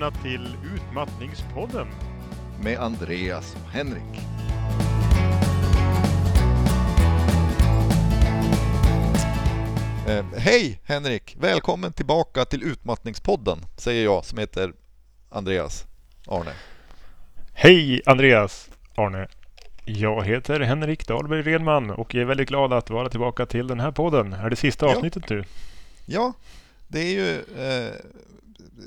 välkomna till Utmattningspodden. Med Andreas och Henrik. Eh, hej Henrik! Välkommen tillbaka till Utmattningspodden, säger jag som heter Andreas Arne. Hej Andreas Arne! Jag heter Henrik Dahlberg Redman och är väldigt glad att vara tillbaka till den här podden. Är det sista Ja. avsnittet nu? Ja, det är ju eh,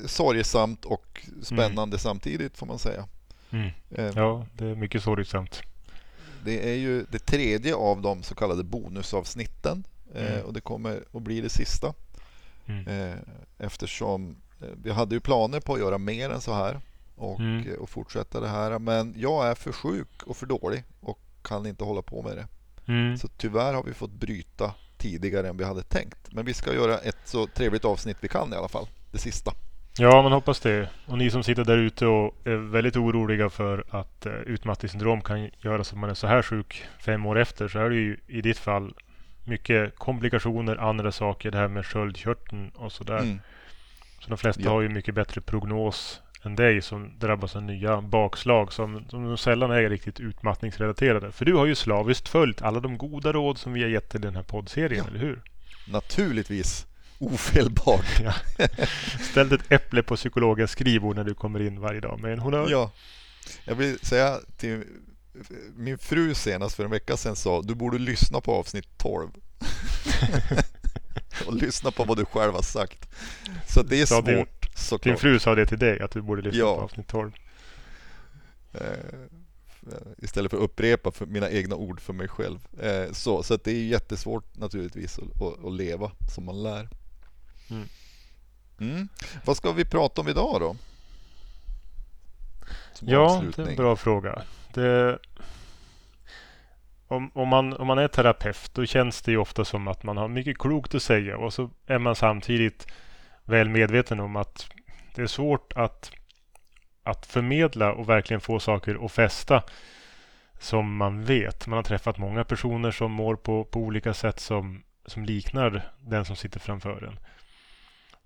sorgesamt och spännande samtidigt får man säga. Mm. Eh, Ja, det är mycket sorgsamt. Det är ju det tredje av de så kallade bonusavsnitten eh, Mm. och det kommer att bli det sista. Mm. Eh, eftersom vi hade ju planer på att göra mer än så här och, Mm. och fortsätta det här. Men jag är för sjuk och för dålig och kan inte hålla på med det. Mm. Så tyvärr har vi fått bryta tidigare än vi hade tänkt. Men vi ska göra ett så trevligt avsnitt vi kan i alla fall. Det sista. Ja, man hoppas det. Och ni som sitter där ute och är väldigt oroliga för att eh, utmattningssyndrom kan göra så att man är så här sjuk fem år efter så är det ju i ditt fall mycket komplikationer, andra saker, det här med sköldkörteln och sådär. Mm. Så de flesta Ja. har ju mycket bättre prognos än dig som drabbas av nya bakslag som, som sällan är riktigt utmattningsrelaterade. För du har ju slaviskt följt alla de goda råd som vi har gett till den här poddserien, Ja. eller hur? Naturligtvis ofelbart. Ja. Ställt ett äpple på psykologens skrivbord när du kommer in varje dag med en honnör. Ja. Jag vill säga till min fru senast för en vecka sedan sa du borde lyssna på avsnitt 12. och lyssna på vad du själv har sagt. Så det är Sa din- svårt Din såklart. fru sa det till dig, att du borde lyssna Ja. på avsnitt 12. Eh, istället för att upprepa för mina egna ord för mig själv. Eh, så så det är jättesvårt naturligtvis att, att, att leva som man lär. Mm. Mm. Vad ska vi prata om idag då? Som Ja, det är en bra fråga. Det, om, om, man, om man är terapeut då känns det ju ofta som att man har mycket klokt att säga och så är man samtidigt väl medveten om att det är svårt att, att förmedla och verkligen få saker att fästa som man vet. Man har träffat många personer som mår på, på olika sätt som, som liknar den som sitter framför en.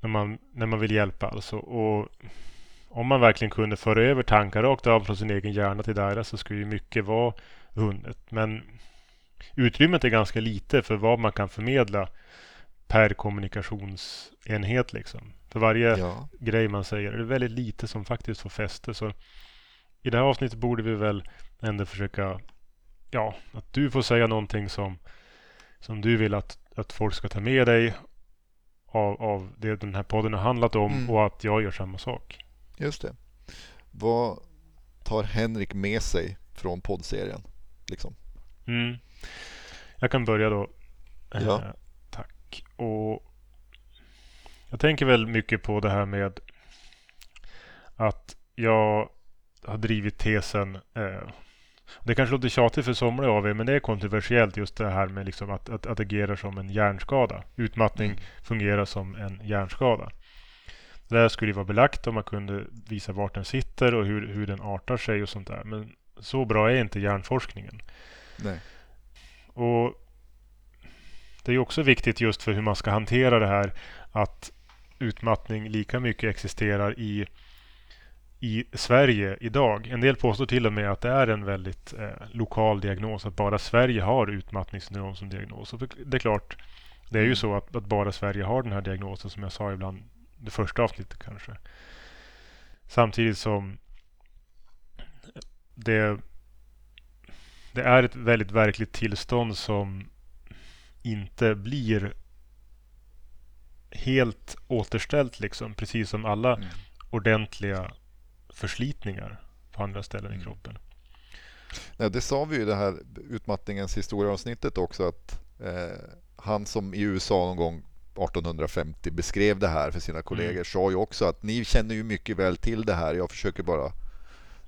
När man, när man vill hjälpa alltså. Och om man verkligen kunde föra över tankar rakt av från sin egen hjärna till deras så skulle ju mycket vara vunnet. Men utrymmet är ganska lite för vad man kan förmedla per kommunikationsenhet liksom. För varje Ja, grej man säger är det väldigt lite som faktiskt får fäste. Så i det här avsnittet borde vi väl ändå försöka, ja, att du får säga någonting som, som du vill att, att folk ska ta med dig av, av det den här podden har handlat om Mm. och att jag gör samma sak. just det. Vad tar Henrik med sig från poddserien? Liksom? Mm. Jag kan börja då. Eh, Ja. tack. Och jag tänker väl mycket på det här med att jag har drivit tesen eh, det kanske låter tjatigt för somliga av er, men det är kontroversiellt just det här med liksom att, att, att agera som en hjärnskada. Utmattning Mm. fungerar som en hjärnskada. Det där skulle ju vara belagt om man kunde visa vart den sitter och hur, hur den artar sig och sånt där. Men så bra är inte hjärnforskningen. Nej. Och Det är också viktigt just för hur man ska hantera det här att utmattning lika mycket existerar i, i Sverige idag. En del påstår till och med att det är en väldigt eh, lokal diagnos, att bara Sverige har utmattningssyndrom som diagnos. Och det är klart, det är ju så att, att bara Sverige har den här diagnosen som jag sa ibland, det första avsnittet kanske. Samtidigt som det, det är ett väldigt verkligt tillstånd som inte blir helt återställt liksom. Precis som alla Mm. ordentliga förslitningar på andra ställen i Mm. kroppen. Nej, det sa vi ju i det här utmattningens historieavsnittet också att eh, han som i USA någon gång 1850 beskrev det här för sina kollegor Mm. sa ju också att ni känner ju mycket väl till det här. Jag försöker bara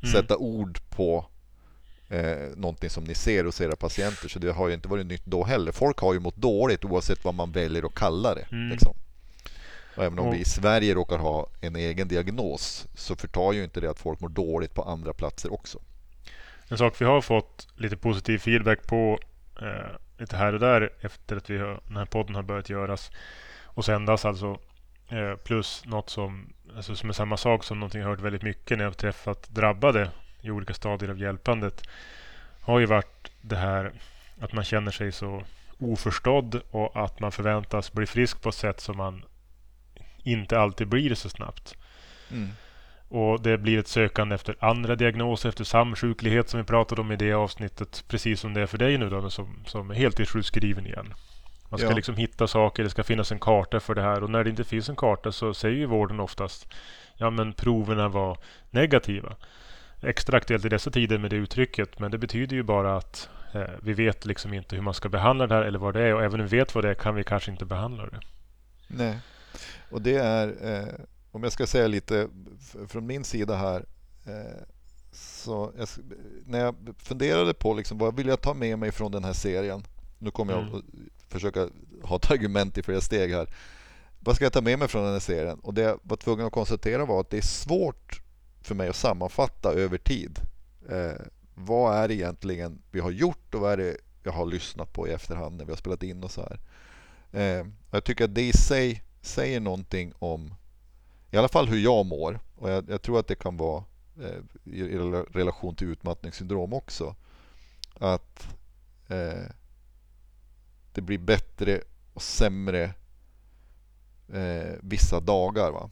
Mm. sätta ord på eh, någonting som ni ser hos era patienter. Så det har ju inte varit nytt då heller. Folk har ju mått dåligt oavsett vad man väljer att kalla det. Mm. Liksom. Och även om Och- vi i Sverige råkar ha en egen diagnos så förtar ju inte det att folk mår dåligt på andra platser också. En sak vi har fått lite positiv feedback på eh, lite här och där efter att vi har, den här podden har börjat göras och sändas alltså. Eh, plus något som alltså som är samma sak som någonting jag hört väldigt mycket när jag har träffat drabbade i olika stadier av hjälpandet har ju varit det här att man känner sig så oförstådd och att man förväntas bli frisk på ett sätt som man inte alltid blir så snabbt. Mm. Och det blir ett sökande efter andra diagnoser, efter samsjuklighet som vi pratade om i det avsnittet. Precis som det är för dig nu då, som, som är heltidssjukskriven igen. Man ska ja. liksom hitta saker, det ska finnas en karta för det här. Och när det inte finns en karta så säger ju vården oftast Ja men proverna var negativa. Extra aktuellt i dessa tider med det uttrycket. Men det betyder ju bara att eh, vi vet liksom inte hur man ska behandla det här eller vad det är. Och även om vi vet vad det är kan vi kanske inte behandla det. Nej, och det är eh, om jag ska säga lite från min sida här. Eh, så jag, när jag funderade på liksom, vad vill jag ta med mig från den här serien. Nu kommer jag mm försöka ha ett argument i flera steg här. Vad ska jag ta med mig från den här serien? Och det jag var tvungen att konstatera var att det är svårt för mig att sammanfatta över tid. Eh, vad är det egentligen vi har gjort och vad är det jag har lyssnat på i efterhand när vi har spelat in och så här. Eh, jag tycker att det i sig säger någonting om i alla fall hur jag mår och jag, jag tror att det kan vara eh, i, i relation till utmattningssyndrom också. Att eh, det blir bättre och sämre eh, vissa dagar. Va?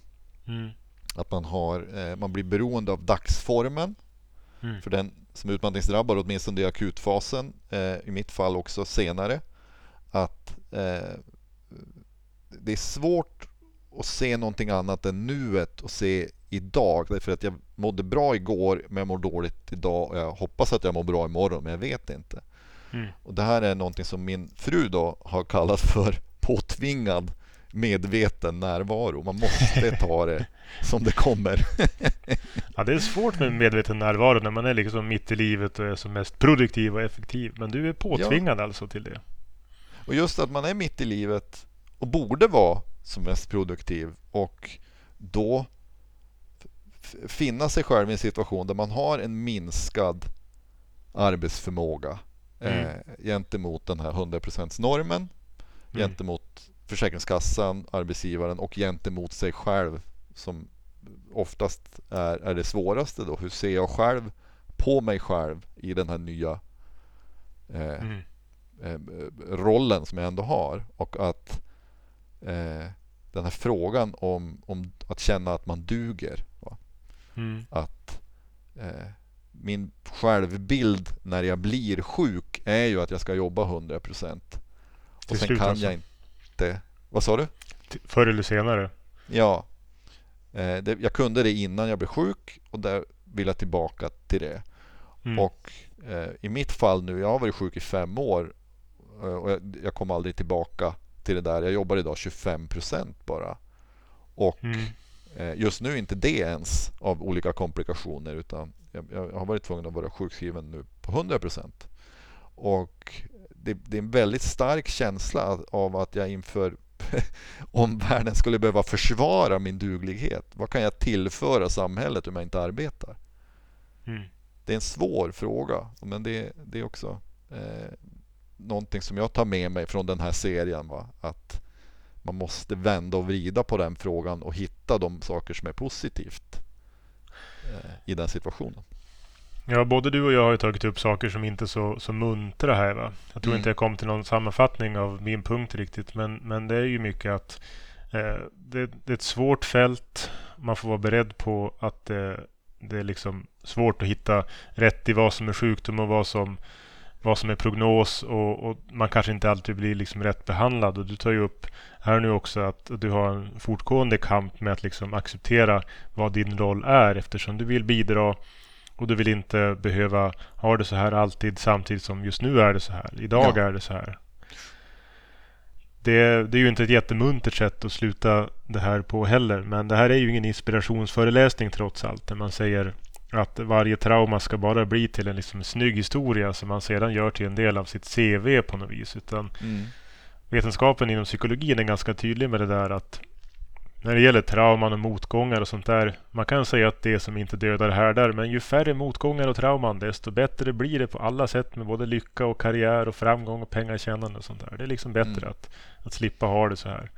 Mm. Att man, har, eh, man blir beroende av dagsformen. Mm. För den som är utmattningsdrabbad, åtminstone i akutfasen, eh, i mitt fall också senare. Att eh, det är svårt att se någonting annat än nuet och se idag. Därför att jag mådde bra igår men jag mår dåligt idag och jag hoppas att jag mår bra imorgon men jag vet inte. Mm. Och Det här är någonting som min fru då har kallat för påtvingad medveten närvaro. Man måste ta det som det kommer. ja, det är svårt med medveten närvaro när man är liksom mitt i livet och är som mest produktiv och effektiv. Men du är påtvingad ja. alltså till det. Och just att man är mitt i livet och borde vara som mest produktiv och då finna sig själv i en situation där man har en minskad arbetsförmåga mm. eh, gentemot den här 100% normen, mm. gentemot Försäkringskassan, arbetsgivaren och gentemot sig själv som oftast är, är det svåraste då. Hur ser jag själv på mig själv i den här nya eh, mm. eh, rollen som jag ändå har och att eh, den här frågan om, om att känna att man duger. Mm. Att eh, min självbild när jag blir sjuk är ju att jag ska jobba 100 procent. Och sen kan alltså. jag inte... Vad sa du? Förr eller senare. Ja. Eh, det, jag kunde det innan jag blev sjuk och där vill jag tillbaka till det. Mm. Och eh, i mitt fall nu, jag har varit sjuk i fem år eh, och jag, jag kom aldrig tillbaka till det där. Jag jobbar idag 25 procent bara. Och mm. Eh, just nu inte det ens av olika komplikationer utan jag, jag har varit tvungen att vara sjukskriven nu på 100 procent. Och det, det, är en väldigt stark känsla av att jag inför omvärlden skulle behöva försvara min duglighet. Vad kan jag tillföra samhället om jag inte arbetar? Mm. Det är en svår fråga, men det, det är också eh, någonting som jag tar med mig från den här serien. Va? Att man måste vända och vrida på den frågan och hitta de saker som är positivt eh, i den situationen. Ja, både du och jag har tagit upp saker som inte är så, så muntra här. Va? Jag tror mm. inte jag kom till någon sammanfattning av min punkt riktigt. Men, men det är ju mycket att eh, det, det, är ett svårt fält. Man får vara beredd på att det, det är liksom svårt att hitta rätt i vad som är sjukdom och vad som, vad som är prognos. Och, och man kanske inte alltid blir liksom rätt behandlad. Och du tar ju upp här nu också att du har en fortgående kamp med att liksom acceptera vad din roll är eftersom du vill bidra och du vill inte behöva ha det så här alltid samtidigt som just nu är det så här. Idag ja. är det så här. Det, det, är ju inte ett jättemuntert sätt att sluta det här på heller. Men det här är ju ingen inspirationsföreläsning trots allt. Där man säger att varje trauma ska bara bli till en liksom snygg historia som man sedan gör till en del av sitt CV på något vis. Utan mm vetenskapen inom psykologin är ganska tydlig med det där att när det gäller trauman och motgångar och sånt där. Man kan säga att det som inte dödar härdar. Men ju färre motgångar och trauman desto bättre blir det på alla sätt med både lycka och karriär och framgång och pengatjänande och sånt där. Det är liksom bättre mm. att, att slippa ha det så här.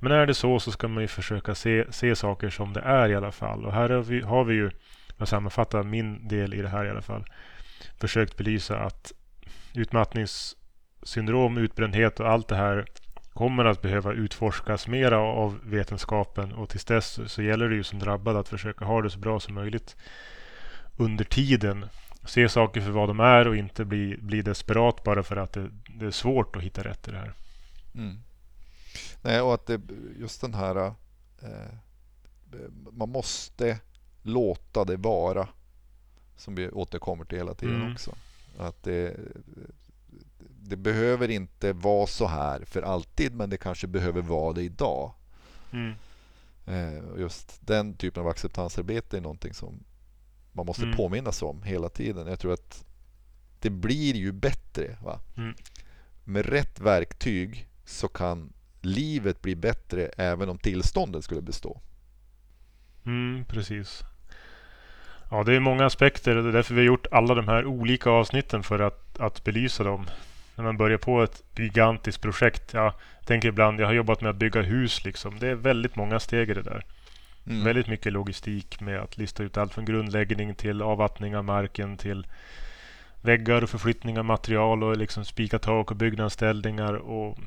Men är det så så ska man ju försöka se, se saker som det är i alla fall. Och här har vi, har vi ju, jag sammanfattar min del i det här i alla fall, försökt belysa att utmattningssyndrom, utbrändhet och allt det här kommer att behöva utforskas mera av vetenskapen och tills dess så gäller det ju som drabbad att försöka ha det så bra som möjligt under tiden. Se saker för vad de är och inte bli, bli desperat bara för att det, det är svårt att hitta rätt i det här. Mm. Nej, och att det, just den här... Eh, man måste låta det vara. Som vi återkommer till hela tiden mm. också. Att det, det behöver inte vara så här för alltid men det kanske behöver vara det idag. Mm. Eh, just den typen av acceptansarbete är någonting som man måste mm. påminnas om hela tiden. Jag tror att det blir ju bättre. Va? Mm. Med rätt verktyg så kan livet bli bättre även om tillståndet skulle bestå. Mm, precis. Ja, det är många aspekter. Det är därför vi har gjort alla de här olika avsnitten för att, att belysa dem. När man börjar på ett gigantiskt projekt. Jag tänker ibland, jag har jobbat med att bygga hus. Liksom. Det är väldigt många steg i det där. Mm. Väldigt mycket logistik med att lista ut allt från grundläggning till avvattning av marken till väggar och förflyttning av material och liksom spika tak och byggnadsställningar och,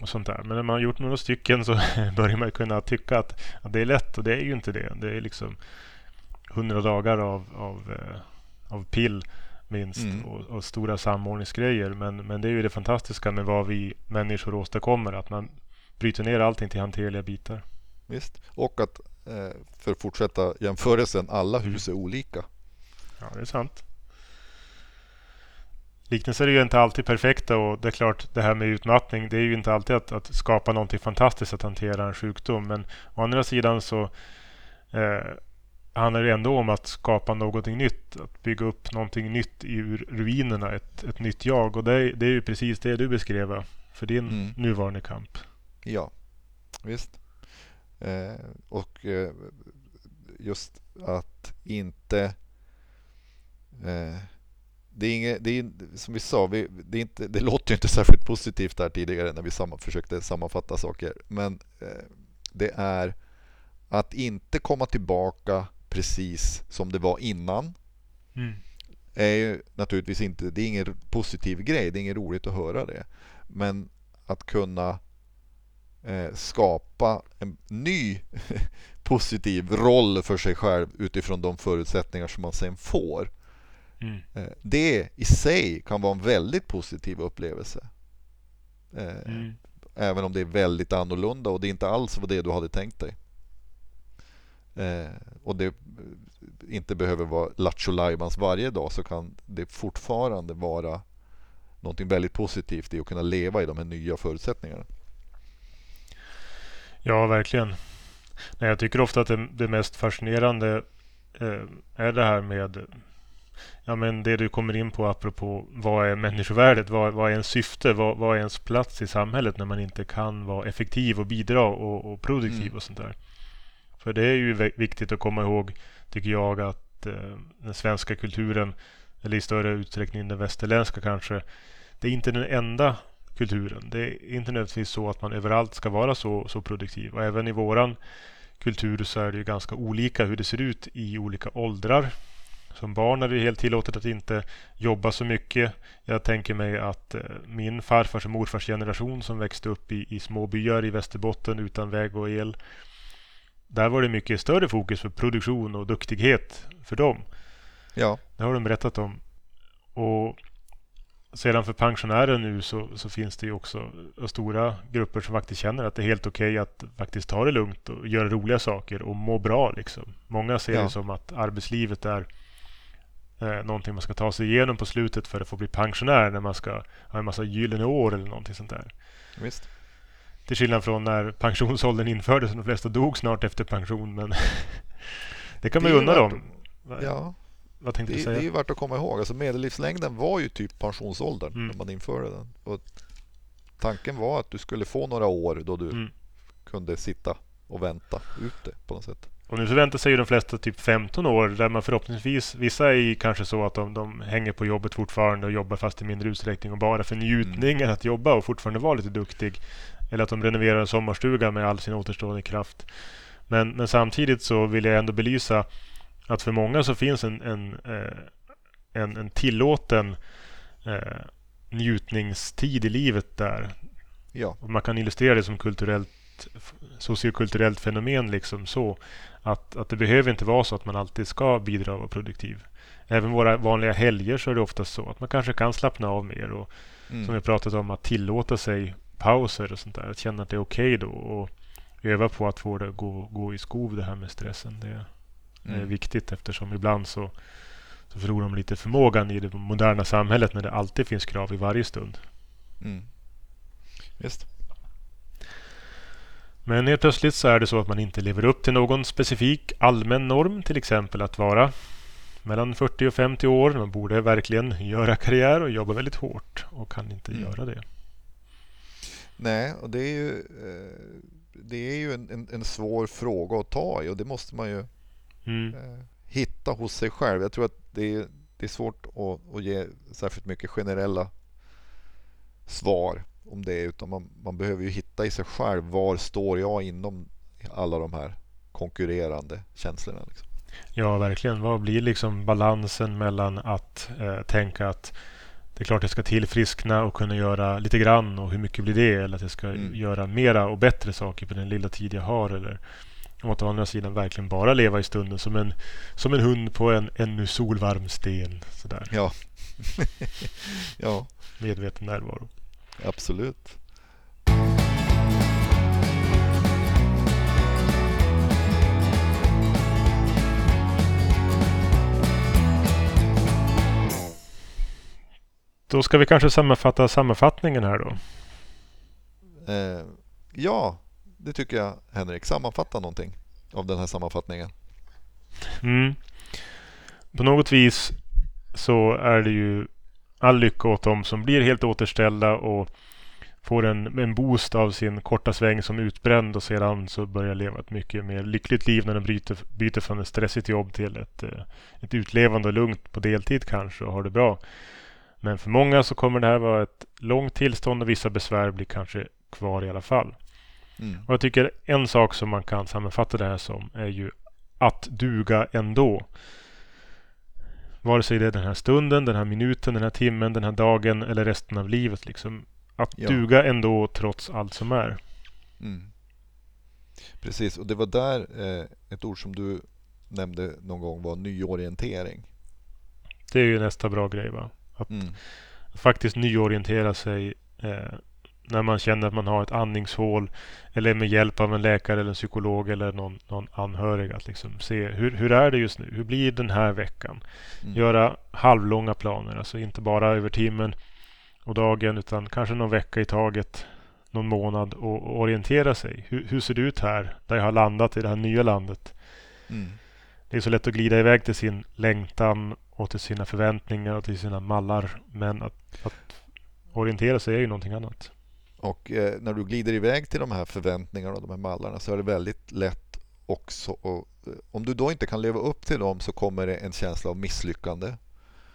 och sånt där. Men när man har gjort några stycken så börjar man kunna tycka att, att, det är lätt och det är ju inte det. Det är liksom hundra dagar av, av, eh, av pill minst mm. och, och, stora samordningsgrejer. Men, men det är ju det fantastiska med vad vi människor åstadkommer. Att man bryter ner allting till hanterliga bitar. Visst, och att Eh, för att fortsätta jämförelsen, alla hus är olika. Ja, det är sant. Liknelser är ju inte alltid perfekta och det är klart det här med utmattning det är ju inte alltid att, att skapa någonting fantastiskt att hantera en sjukdom. Men å andra sidan så eh, handlar det ändå om att skapa någonting nytt. Att bygga upp någonting nytt ur ruinerna, ett, ett nytt jag. Och det, det är ju precis det du beskrev för din mm. nuvarande kamp. Ja, visst. Eh, och eh, just att inte... Eh, det är inget, det är, som vi sa, vi, det, inte, det låter inte särskilt positivt här tidigare när vi samma, försökte sammanfatta saker. Men eh, det är att inte komma tillbaka precis som det var innan. Mm. är ju naturligtvis inte, det är ingen positiv grej, det är inget roligt att höra det. Men att kunna eh, skapa en ny positiv roll för sig själv utifrån de förutsättningar som man sen får. Mm. Eh, det i sig kan vara en väldigt positiv upplevelse. Eh, mm. Även om det är väldigt annorlunda och det inte alls var det du hade tänkt dig. Eh, och det inte behöver vara lattjo varje dag så kan det fortfarande vara någonting väldigt positivt i att kunna leva i de här nya förutsättningarna. Ja, verkligen. Nej, jag tycker ofta att det, det mest fascinerande eh, är det här med ja, men det du kommer in på apropå vad är människovärdet? Vad, vad är ens syfte? Vad, vad är ens plats i samhället när man inte kan vara effektiv och bidra och, och produktiv mm. och sånt där? För det är ju viktigt att komma ihåg, tycker jag, att eh, den svenska kulturen, eller i större utsträckning den västerländska kanske, det är inte den enda kulturen. Det är inte nödvändigtvis så att man överallt ska vara så, så produktiv. Och även i våran kultur så är det ju ganska olika hur det ser ut i olika åldrar. Som barn är det helt tillåtet att inte jobba så mycket. Jag tänker mig att eh, min farfars och morfars generation som växte upp i, i små byar i Västerbotten utan väg och el. Där var det mycket större fokus på produktion och duktighet för dem. Ja. Det har de berättat om. Och sedan för pensionärer nu så, så, finns det ju också stora grupper som faktiskt känner att det är helt okej okay att faktiskt ta det lugnt och göra roliga saker och må bra. Liksom. Många ser ja. det som att arbetslivet är eh, någonting man ska ta sig igenom på slutet för att få bli pensionär när man ska ha en massa gyllene år eller någonting sånt där. Visst. Till skillnad från när pensionsåldern infördes och de flesta dog snart efter pension. Men det kan man ju undra om. Ja, vad tänkte det, du säga? Det är ju värt att komma ihåg. Alltså medellivslängden var ju typ pensionsåldern mm. när man införde den. Och tanken var att du skulle få några år då du mm. kunde sitta och vänta ut det på något sätt. Och nu så väntar sig ju de flesta typ 15 år där man förhoppningsvis, vissa är kanske så att de, de hänger på jobbet fortfarande och jobbar fast i mindre utsträckning och bara för njutningen mm. att jobba och fortfarande vara lite duktig. Eller att de renoverar en sommarstuga med all sin återstående kraft. Men, men samtidigt så vill jag ändå belysa att för många så finns en, en, eh, en, en tillåten eh, njutningstid i livet där. Ja. Man kan illustrera det som kulturellt sociokulturellt fenomen liksom så att, att det behöver inte vara så att man alltid ska bidra och vara produktiv. Även våra vanliga helger så är det ofta så att man kanske kan slappna av mer och Mm. som vi pratat om att tillåta sig pauser och sånt där. Att känna att det är okej då och öva på att få det att gå, gå i skov det här med stressen. Det är Mm. viktigt eftersom ibland så, så förlorar man lite förmågan i det moderna samhället när det alltid finns krav i varje stund. Mm. Visst. Men helt plötsligt så är det så att man inte lever upp till någon specifik allmän norm. Till exempel att vara mellan 40 och 50 år. Man borde verkligen göra karriär och jobba väldigt hårt och kan inte Mm. göra det. Nej, och det är ju, eh, det är ju en, en, en svår fråga att ta i och det måste man ju Mm. eh, hitta hos sig själv. Jag tror att det är, det är svårt att, att ge särskilt mycket generella svar om det utan man, man behöver ju hitta i sig själv var står jag inom alla de här konkurrerande känslorna. Liksom. Ja, verkligen. Vad blir liksom balansen mellan att eh, tänka att det är klart jag ska tillfriskna och kunna göra lite grann och hur mycket blir det? Eller att jag ska Mm. göra mera och bättre saker på den lilla tid jag har. Eller om att å andra sidan verkligen bara leva i stunden som en, som en hund på en ännu solvarm sten. Sådär. Ja. ja, Medveten närvaro. absolut. Då ska vi kanske sammanfatta sammanfattningen här då. Eh, ja, det tycker jag Henrik. Sammanfatta någonting av den här sammanfattningen. Mm. På något vis så är det ju all lycka åt dem som blir helt återställda och får en, en boost av sin korta sväng som utbränd och sedan så börjar leva ett mycket mer lyckligt liv när de bryter, byter från ett stressigt jobb till ett, eh, ett utlevande och lugnt på deltid kanske och har det bra. Men för många så kommer det här vara ett långt tillstånd och vissa besvär blir kanske kvar i alla fall. Mm. Och jag tycker en sak som man kan sammanfatta det här som är ju att duga ändå. Vare sig det är den här stunden, den här minuten, den här timmen, den här dagen eller resten av livet. Liksom. Att Ja. duga ändå trots allt som är. Mm. Precis, och det var där eh, ett ord som du nämnde någon gång var nyorientering. Det är ju nästa bra grej. Va? Att Mm. faktiskt nyorientera sig eh, när man känner att man har ett andningshål eller med hjälp av en läkare eller en psykolog eller någon, någon anhörig att liksom se hur, hur är det just nu? Hur blir den här veckan? Mm. Göra halvlånga planer, alltså inte bara över timmen och dagen utan kanske någon vecka i taget, någon månad och, och orientera sig. Hur, hur ser det ut här där jag har landat i det här nya landet? Mm. Det är så lätt att glida iväg till sin längtan och till sina förväntningar och till sina mallar. Men att, att orientera sig är ju någonting annat. Och eh, när du glider iväg till de här förväntningarna och de här mallarna så är det väldigt lätt också att, eh, om du då inte kan leva upp till dem så kommer det en känsla av misslyckande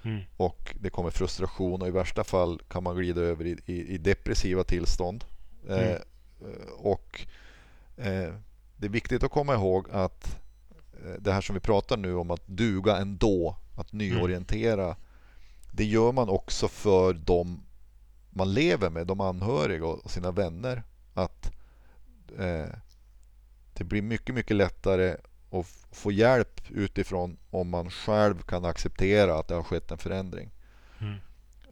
Mm. och det kommer frustration och i värsta fall kan man glida över i, i, i depressiva tillstånd. Eh, Mm. eh, och eh, Det är viktigt att komma ihåg att eh, det här som vi pratar nu om att duga ändå, att nyorientera, det gör man också för de man lever med, de anhöriga och sina vänner. Att eh, det blir mycket, mycket lättare att få hjälp utifrån om man själv kan acceptera att det har skett en förändring. Mm.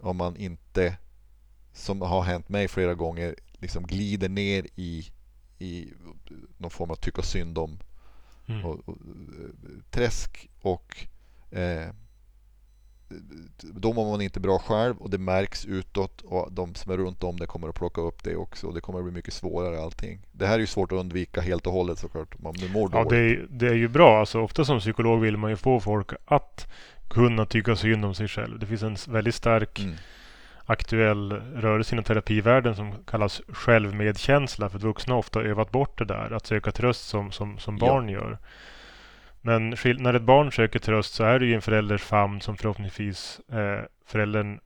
Om man inte, som har hänt mig flera gånger, liksom glider ner i, i någon form av tycka synd om Mm. och, och, träsk och eh, då mår man inte bra själv och det märks utåt och de som är runt om det kommer att plocka upp det också och det kommer att bli mycket svårare allting. Det här är ju svårt att undvika helt och hållet såklart om man nu mår Ja, dåligt. det är, det är ju bra. Alltså, ofta som psykolog vill man ju få folk att kunna tycka synd om sig själv. Det finns en väldigt stark Mm. aktuell rörelse inom terapivärlden som kallas självmedkänsla. För att vuxna har ofta övat bort det där, att söka tröst som, som, som Ja. barn gör. Men när ett barn söker tröst så är det ju en förälders famn som förhoppningsvis eh, föräldern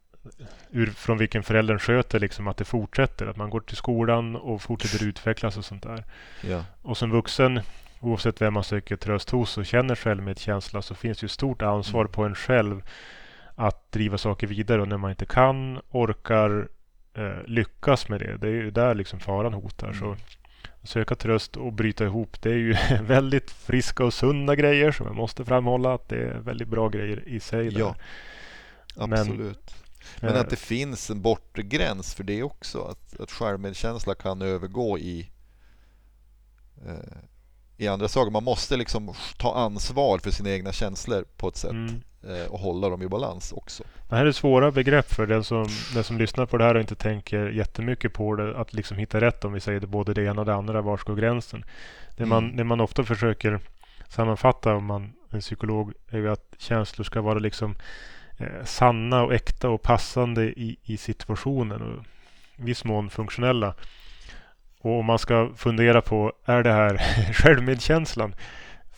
ur, från vilken föräldern sköter liksom att det fortsätter. Att man går till skolan och fortsätter utvecklas och sånt där. Ja. Och som vuxen, oavsett vem man söker tröst hos och känner självmedkänsla så finns det ju stort ansvar Mm. på en själv att driva saker vidare och när man inte kan, orkar, eh, lyckas med det. Det är ju där liksom faran hotar. Mm. Så söka tröst och bryta ihop. Det är ju väldigt friska och sunda grejer som jag måste framhålla att det är väldigt bra grejer i sig. där. Ja, Men, absolut. Men, eh, att det finns en bortre gräns för det också. Att, att självmedkänsla kan övergå i, eh, i andra saker. Man måste liksom ta ansvar för sina egna känslor på ett sätt Mm. Eh, och hålla dem i balans också. Det här är svåra begrepp för den som, den som lyssnar på det här och inte tänker jättemycket på det. Att liksom hitta rätt om vi säger det, både det ena och det andra. Var går gränsen? Det man, Mm. det man ofta försöker sammanfatta om man en psykolog är ju att känslor ska vara liksom eh, sanna och äkta och passande i, i situationen och i viss mån funktionella. Och om man ska fundera på, är det här självmedkänslan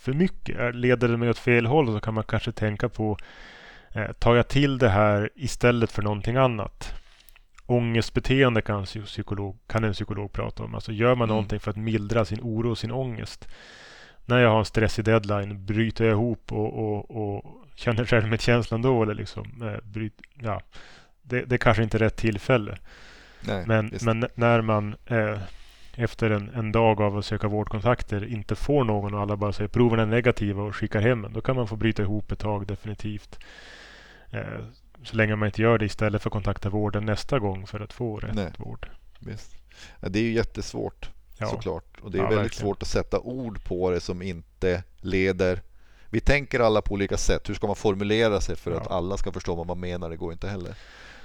för mycket? Leder det mig åt fel håll? Så kan man kanske tänka på, eh, tar jag till det här istället för någonting annat? Ångestbeteende kan, psykolog, kan en psykolog prata om. Alltså gör man Mm. någonting för att mildra sin oro och sin ångest. När jag har en stressig deadline, bryter jag ihop och, och, och känner självmedkänslan då? Eller liksom, eh, bryt, ja. det, det är kanske inte är rätt tillfälle. Nej, Men, men när man eh, efter en, en dag av att söka vårdkontakter inte får någon och alla bara säger proven är negativa och skickar hem en. Då kan man få bryta ihop ett tag definitivt. Eh, så länge man inte gör det istället för att kontakta vården nästa gång för att få rätt Nej. vård. Visst. Ja, det är ju jättesvårt Ja. såklart. Och det är Ja, väldigt verkligen. svårt att sätta ord på det som inte leder... Vi tänker alla på olika sätt. Hur ska man formulera sig för att Ja. alla ska förstå vad man menar? Det går inte heller.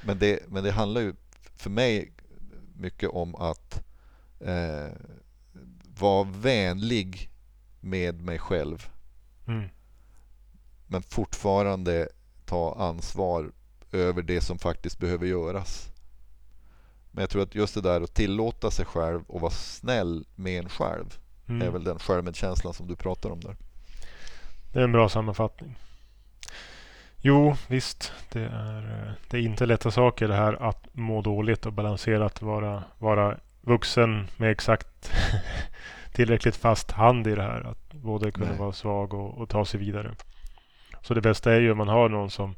Men det, men det handlar ju för mig mycket om att eh, vara vänlig med mig själv. Mm. Men fortfarande ta ansvar över det som faktiskt behöver göras. Men jag tror att just det där att tillåta sig själv och vara snäll med en själv Mm. är väl den självmedkänslan som du pratar om där. Det är en bra sammanfattning. Jo, visst. Det är, eh, det är inte lätta saker det här att må dåligt och balanserat vara, vara vuxen med exakt tillräckligt fast hand i det här. Att både kunna Nej. vara svag och, och ta sig vidare. Så det bästa är ju om man har någon som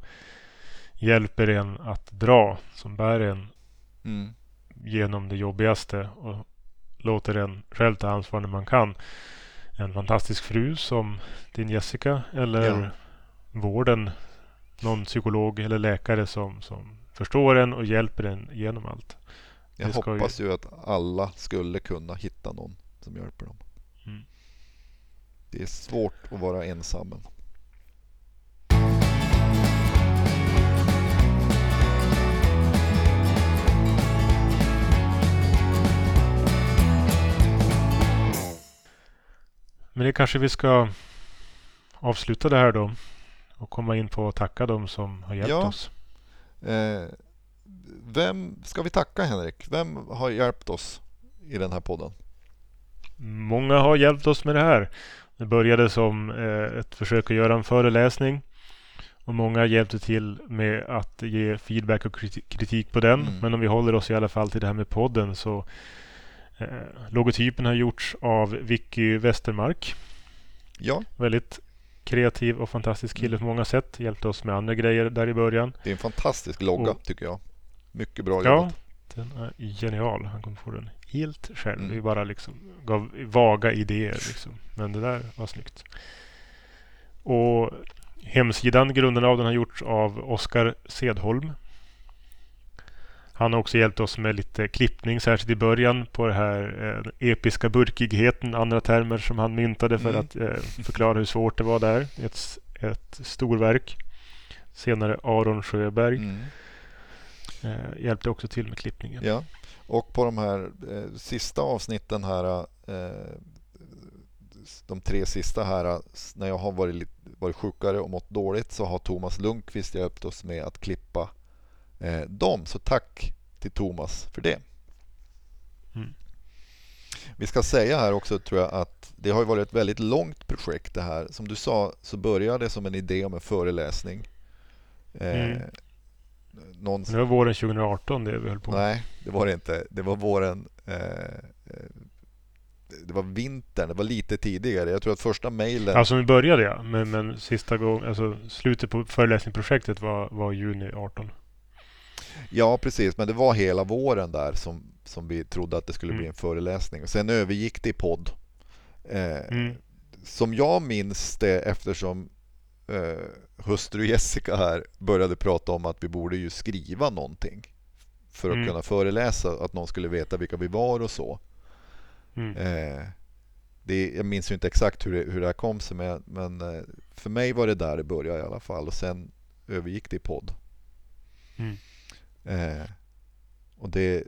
hjälper en att dra, som bär en Mm. genom det jobbigaste och låter en själv ta ansvar när man kan. En fantastisk fru som din Jessica eller Ja. vården, någon psykolog eller läkare som, som förstår en och hjälper en genom allt. Jag Det ju- hoppas ju att alla skulle kunna hitta någon som hjälper dem. Mm. Det är svårt att vara ensam. Men det kanske vi ska avsluta det här då och komma in på att tacka dem som har hjälpt Ja. oss. Eh, vem ska vi tacka Henrik? Vem har hjälpt oss i den här podden? Många har hjälpt oss med det här. Det började som eh, ett försök att göra en föreläsning. Och många hjälpte till med att ge feedback och kriti- kritik på den. Mm. Men om vi håller oss i alla fall till det här med podden så eh, logotypen har gjorts av Vicky Westermark. Ja, Väldigt kreativ och fantastisk kille Mm. på många sätt. Hjälpte oss med andra grejer där i början. det är en fantastisk logga Och- tycker jag. Mycket bra Ja, jobbat. den är genial. Han kom på den helt själv. Mm. Vi bara liksom gav vaga idéer. Liksom. Men det där var snyggt. Och hemsidan, grunden av den har gjorts av Oskar Sedholm. Han har också hjälpt oss med lite klippning, särskilt i början på det här eh, episka burkigheten, andra termer som han myntade för Mm. att eh, förklara hur svårt det var där. Ett, ett storverk. Senare Aron Sjöberg Mm. Eh, hjälpte också till med klippningen. Ja, och på de här eh, sista avsnitten här, eh, de tre sista här, när jag har varit, varit sjukare och mått dåligt så har Thomas Lundqvist hjälpt oss med att klippa eh, dem. Så tack till Thomas för det. Mm. Vi ska säga här också tror jag att det har varit ett väldigt långt projekt det här. Som du sa så började det som en idé om en föreläsning. Eh, Mm. Någon... Det var våren 2018 det vi höll på Nej, det var det inte. Det var våren... Eh, eh, det var vintern, det var lite tidigare. Jag tror att första mejlen... Alltså vi började ja, men, men sista gången, alltså slutet på föreläsningsprojektet var, var juni 18. Ja, precis. Men det var hela våren där som, som vi trodde att det skulle bli Mm. en föreläsning. Sen övergick det i podd. Eh, Mm. Som jag minns det eftersom eh, hustru Jessica här började prata om att vi borde ju skriva någonting för att Mm. kunna föreläsa, att någon skulle veta vilka vi var och så. Mm. Eh, det, jag minns ju inte exakt hur det, hur det här kom sig men, men eh, för mig var det där det började i alla fall och sen övergick det i podd. Mm. Eh, och det eh,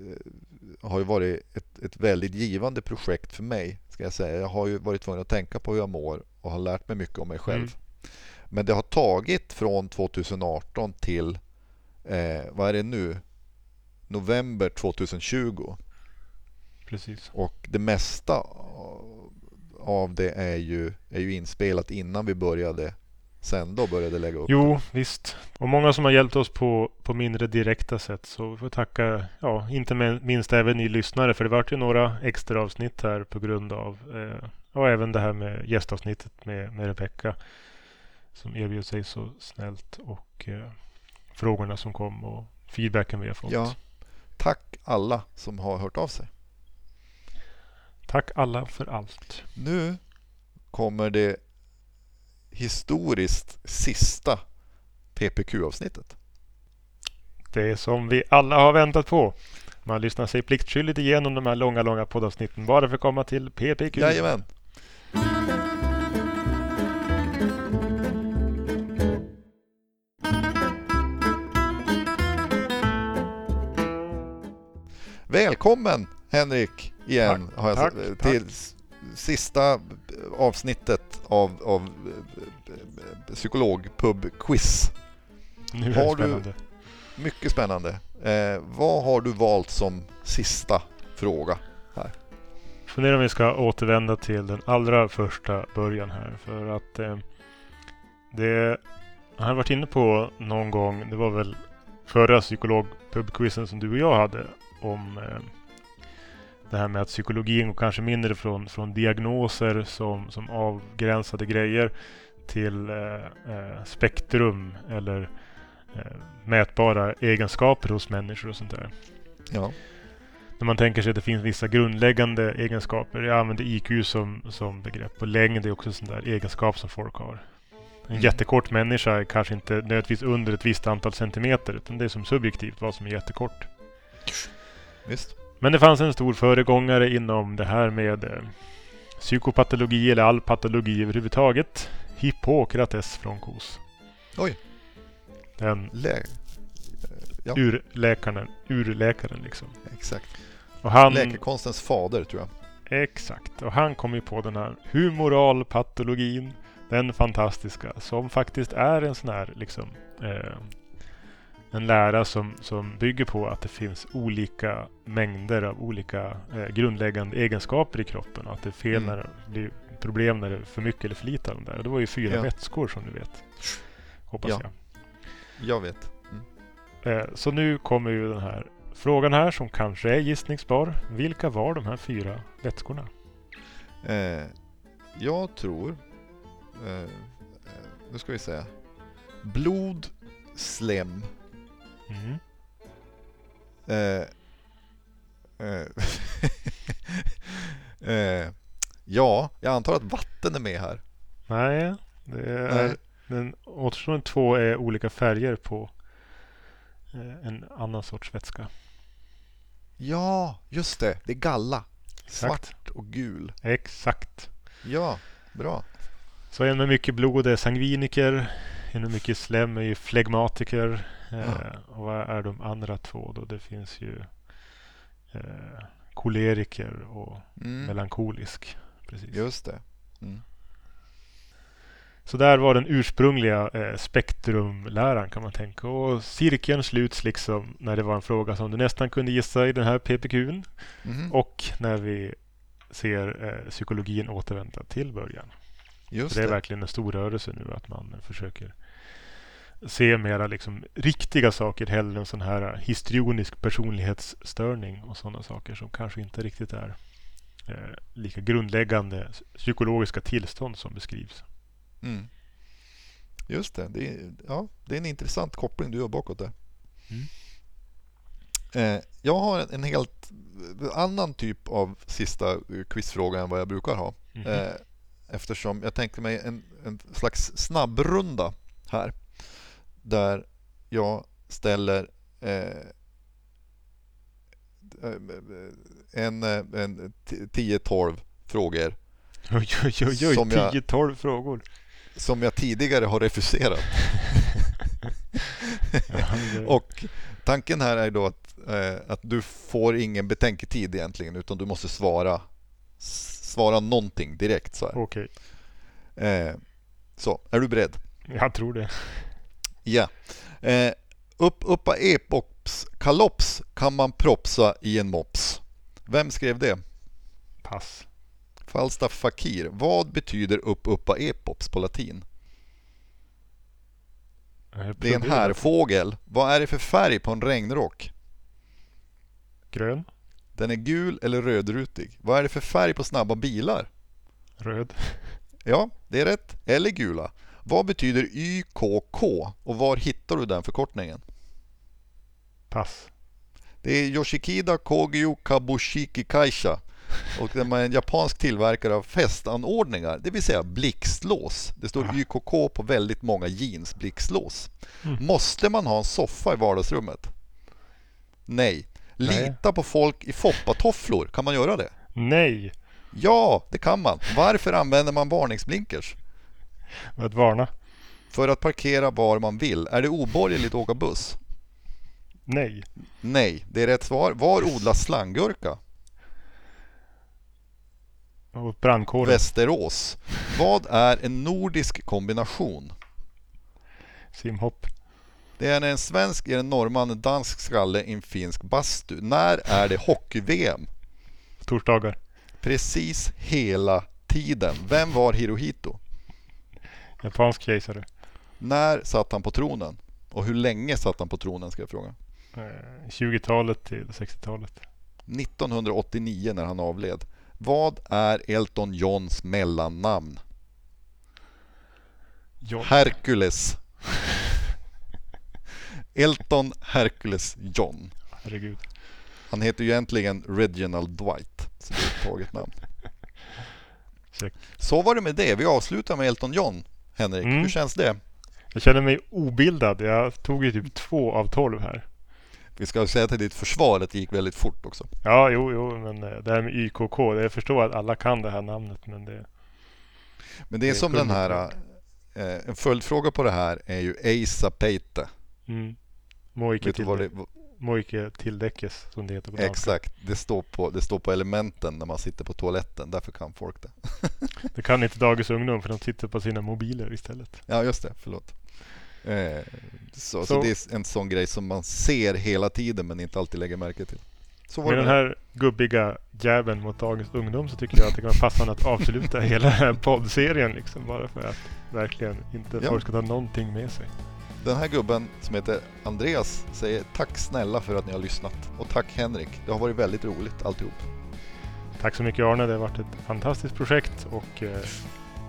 har ju varit ett, ett väldigt givande projekt för mig. Ska jag säga. Jag har ju varit tvungen att tänka på hur jag mår och har lärt mig mycket om mig själv. Mm. Men det har tagit från 2018 till, eh, vad är det nu? November 2020. Precis. Och det mesta av det är ju, är ju inspelat innan vi började sända och började lägga upp. Jo, visst. Och många som har hjälpt oss på, på mindre direkta sätt. Så vi får tacka, ja, inte minst även ni lyssnare. För det vart ju några extra avsnitt här på grund av, eh, och även det här med gästavsnittet med, med Rebecka. Som erbjöd sig så snällt och eh, frågorna som kom och feedbacken vi har fått. Ja. Tack alla som har hört av sig. Tack alla för allt. Nu kommer det historiskt sista PPQ-avsnittet. Det är som vi alla har väntat på. Man lyssnar sig pliktskyldigt igenom de här långa, långa poddavsnitten bara för att komma till PPQ. Jajamän. Välkommen Henrik igen Tack, jag tack, tack. till s- sista avsnittet av, av eh, psykologpub-quiz. Nu Har det du- spännande. Mycket spännande. Eh, vad har du valt som sista fråga? Funderar om vi ska återvända till den allra första början här. För att eh, det jag har varit inne på någon gång. Det var väl förra psykologpubquizen som du och jag hade. Om eh, det här med att psykologin går kanske mindre från, från diagnoser som, som avgränsade grejer till eh, eh, spektrum eller eh, mätbara egenskaper hos människor och sånt där. Ja. När man tänker sig att det finns vissa grundläggande egenskaper. Jag använder IQ som, som begrepp och längd är också en sån där egenskap som folk har. En Mm. jättekort människa är kanske inte nödvändigtvis under ett visst antal centimeter utan det är som subjektivt vad som är jättekort. Visst. Men det fanns en stor föregångare inom det här med eh, psykopatologi eller all patologi överhuvudtaget. Hippokrates från Kos. Oj. Den Lä- Ja. urläkaren, urläkaren liksom. Exakt. Och han, Läkekonstens fader tror jag. Exakt. Och han kom ju på den här humoralpatologin. Den fantastiska. Som faktiskt är en sån här liksom eh, en lära som, som bygger på att det finns olika mängder av olika eh, grundläggande egenskaper i kroppen. Och att det är fel Mm. när det blir problem när det är för mycket eller för lite av dem där. Och det var ju fyra Ja. vätskor som du vet. Hoppas Ja. jag. Jag vet. Eh, Så nu kommer ju den här frågan här som kanske är gissningsbar. Vilka var de här fyra vätskorna? Eh, jag tror... Eh, eh, nu ska vi se. Blod, slem. Mm. Eh, eh, eh, ja, jag antar att vatten är med här. Nej, det är, Nej. den återstående två är olika färger på eh, en annan sorts vätska. Ja, just det. Det är galla. Exakt. Svart och gul. Exakt. Ja, bra. Så en med mycket blod är sangviniker. En med mycket slem är ju flegmatiker. Eh. Och vad är de andra två då? Det finns ju eh, koleriker och Mm, melankolisk. Precis. just det. Mm. Så där var den ursprungliga eh, spektrumläran kan man tänka. Och cirkeln sluts liksom när det var en fråga som du nästan kunde gissa i den här PPQn. Mhm, Och när vi ser eh, psykologin återvända till början. just Så det är det. verkligen en stor rörelse nu att man försöker se mera liksom riktiga saker hellre än sån här histrionisk personlighetsstörning och sådana saker som kanske inte riktigt är eh, lika grundläggande psykologiska tillstånd som beskrivs. Mm. Just det. Det är, ja, det är en intressant koppling du gör bakåt där. Mm. Eh, jag har en, en helt annan typ av sista quizfråga än vad jag brukar ha. Mhm. Eh, eftersom jag tänkte mig en, en slags snabbrunda här. Där jag ställer eh, en, en 10-12 frågor Oj, oj, oj, oj Som jag- 10-12 frågor. som jag tidigare har refuserat. Och tanken här är då att, eh, att du får ingen betänketid egentligen utan du måste svara svara någonting direkt. Så, här. Okej, Eh, så är du beredd? jag tror det. Ja. Eh, upp, uppa epops kalops kan man propsa i en mops. Vem skrev det? Pass. Falstaff Fakir. Vad betyder upp uppa epops på latin? Det är en härfågel. Vad är det för färg på en regnrock? Grön, Den är gul eller rödrutig. Vad är det för färg på snabba bilar? röd, Ja, det är rätt. Eller gula. Vad betyder YKK och var hittar du den förkortningen? pass. Det är Yoshikida Kogyo Kabushiki Kaisha och de är en japansk tillverkare av fästanordningar, det vill säga blixtlås. Det står Ah. YKK på väldigt många jeans blixtlås. Mm. Måste man ha en soffa i vardagsrummet? Nej. Nej. Lita på folk i foppatofflor, kan man göra det? Nej! Ja, det kan man. Varför använder man varningsblinkers? För att varna. För att parkera var man vill. Är det oborgerligt att åka buss? Nej. Nej, det är rätt svar. Var odlas slanggurka? Och brandkåren. Västerås. Vad är en nordisk kombination? Simhopp. Det är när en svensk ger en norrman en dansk skalle i en finsk bastu. När är det hockey-VM? Torsdagar. Precis hela tiden. Vem var Hirohito? Japansk kejsare. När satt han på tronen? Och hur länge satt han på tronen ska jag fråga. Eh, 20-talet till 60-talet. 1989 när han avled. Vad är Elton Johns mellannamn? John. Hercules. Elton Hercules John. Herregud. Han heter ju egentligen Reginald Dwight. Så det är ett taget namn. Check. Så var det med det. Vi avslutar med Elton John. Henrik, Mm. hur känns det? Jag känner mig obildad. Jag tog ju typ två av tolv här. Vi ska säga till ditt försvar att det gick väldigt fort också. Ja, jo, jo, men eh, det här med YKK. Jag förstår att alla kan det här namnet, men det... Men det är Det som kunde den här... Eh, en följdfråga på det här är ju Eisa Peite. Mm. Vet du vad det, Moike tildäckes, som det heter på danska. exakt, det står, på, det står på elementen när man sitter på toaletten. Därför kan folk det. Det kan inte dagens ungdom, för de sitter på sina mobiler istället. Ja, just det. Förlåt. Eh, så, så. Så- det är en sån grej som man ser hela tiden men inte alltid lägger märke till. Så Med den här gubbiga jäveln mot dagens ungdom så tycker jag att det kan vara passande att avsluta hela den här poddserien liksom. Bara för att verkligen inte Ja. folk ska ta någonting med sig. Den här gubben som heter Andreas säger tack snälla för att ni har lyssnat. Och tack Henrik. Det har varit väldigt roligt alltihop. Tack så mycket Arne. Det har varit ett fantastiskt projekt och eh,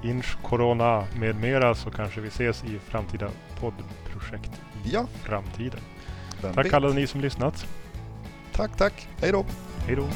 Inch Corona med mera så kanske vi ses i framtida poddprojekt i Ja, framtiden. vem Tack vet? alla ni som lyssnat. Tack, tack. Hej då. Hej då!